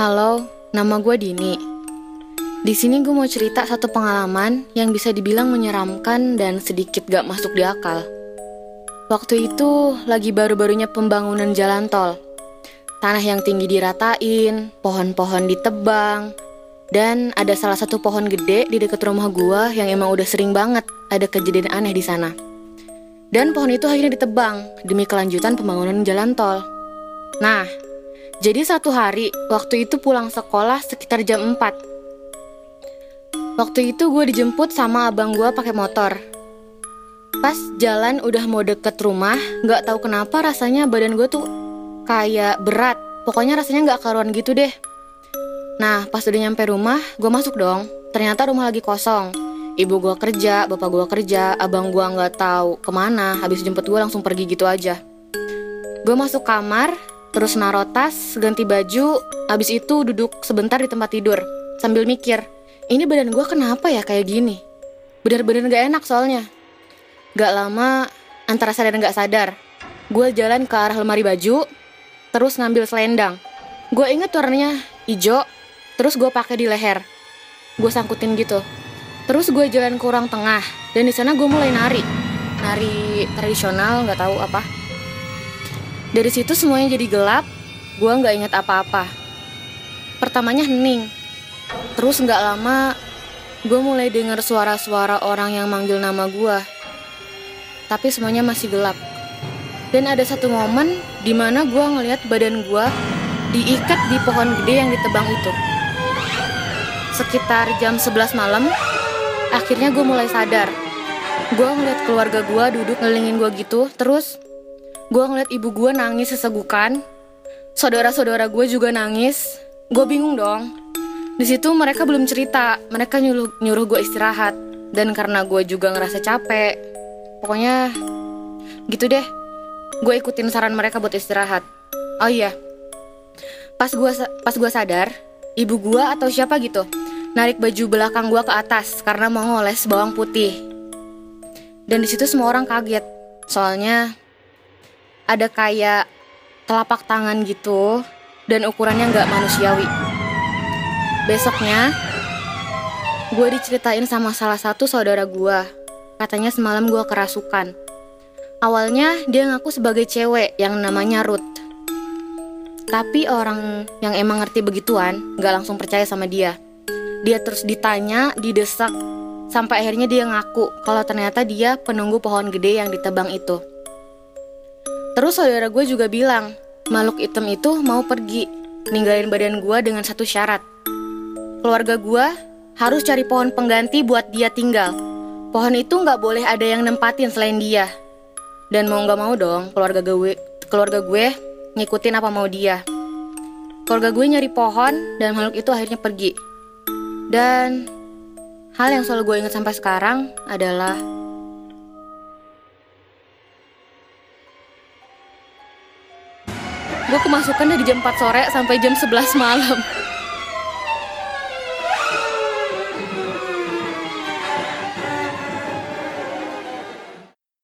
Halo, nama gue Dini. Di sini gue mau cerita satu pengalaman yang bisa dibilang menyeramkan dan sedikit gak masuk di akal. Waktu itu lagi baru-barunya pembangunan jalan tol. Tanah yang tinggi diratain, pohon-pohon ditebang, dan ada salah satu pohon gede di dekat rumah gue yang emang udah sering banget ada kejadian aneh di sana. Dan pohon itu akhirnya ditebang demi kelanjutan pembangunan jalan tol. Nah, jadi satu hari waktu itu pulang sekolah sekitar jam 4. Waktu itu gue dijemput sama abang gue pakai motor. Pas jalan udah mau deket rumah, nggak tahu kenapa rasanya badan gue tuh kayak berat. Pokoknya rasanya nggak karuan gitu deh. Nah, pas udah nyampe rumah, gue masuk dong. Ternyata rumah lagi kosong. Ibu gue kerja, bapak gue kerja, abang gue nggak tahu ke mana. Habis jemput gue langsung pergi gitu aja. Gue masuk kamar, terus naruh tas, ganti baju, habis itu duduk sebentar di tempat tidur sambil mikir, ini badan gue kenapa ya kayak gini? Bener-bener gak enak soalnya. Gak lama, antara sadar dan gak sadar, gue jalan ke arah lemari baju, terus ngambil selendang. Gue inget warnanya hijau, terus gue pakai di leher. Gue sangkutin gitu. Terus gue jalan ke ruang tengah dan di sana gue mulai nari, nari tradisional nggak tahu apa. Dari situ semuanya jadi gelap, gue nggak inget apa-apa. Pertamanya hening, terus nggak lama gue mulai dengar suara-suara orang yang manggil nama gue. Tapi semuanya masih gelap. Dan ada satu momen di mana gue ngeliat badan gue diikat di pohon gede yang ditebang itu. Sekitar jam 11 malam, akhirnya gue mulai sadar. Gue ngeliat keluarga gue duduk ngelingin gue gitu, terus gue ngeliat ibu gue nangis sesegukan. Saudara-saudara gue juga nangis. Gue bingung dong. Di situ mereka belum cerita, mereka nyuruh, nyuruh gue istirahat. Dan karena gue juga ngerasa capek, pokoknya gitu deh. Gue ikutin saran mereka buat istirahat. Oh iya, pas gue pas gue sadar, ibu gue atau siapa gitu narik baju belakang gue ke atas karena mau ngoles bawang putih. Dan di situ semua orang kaget, soalnya ada kayak telapak tangan gitu dan ukurannya nggak manusiawi. Besoknya, gue diceritain sama salah satu saudara gue. Katanya semalam gue kerasukan. Awalnya dia ngaku sebagai cewek yang namanya Ruth. Tapi orang yang emang ngerti begituan gak langsung percaya sama dia. Dia terus ditanya, didesak, sampai akhirnya dia ngaku kalau ternyata dia penunggu pohon gede yang ditebang itu. Terus saudara gue juga bilang, makhluk hitam itu mau pergi, ninggalin badan gue dengan satu syarat. Keluarga gue harus cari pohon pengganti buat dia tinggal. Pohon itu nggak boleh ada yang nempatin selain dia. Dan mau nggak mau dong, keluarga gue, keluarga gue ngikutin apa mau dia. Keluarga gue nyari pohon dan makhluk itu akhirnya pergi. Dan hal yang selalu gue ingat sampai sekarang adalah gue kemasukan dari jam 4 sore sampai jam 11 malam.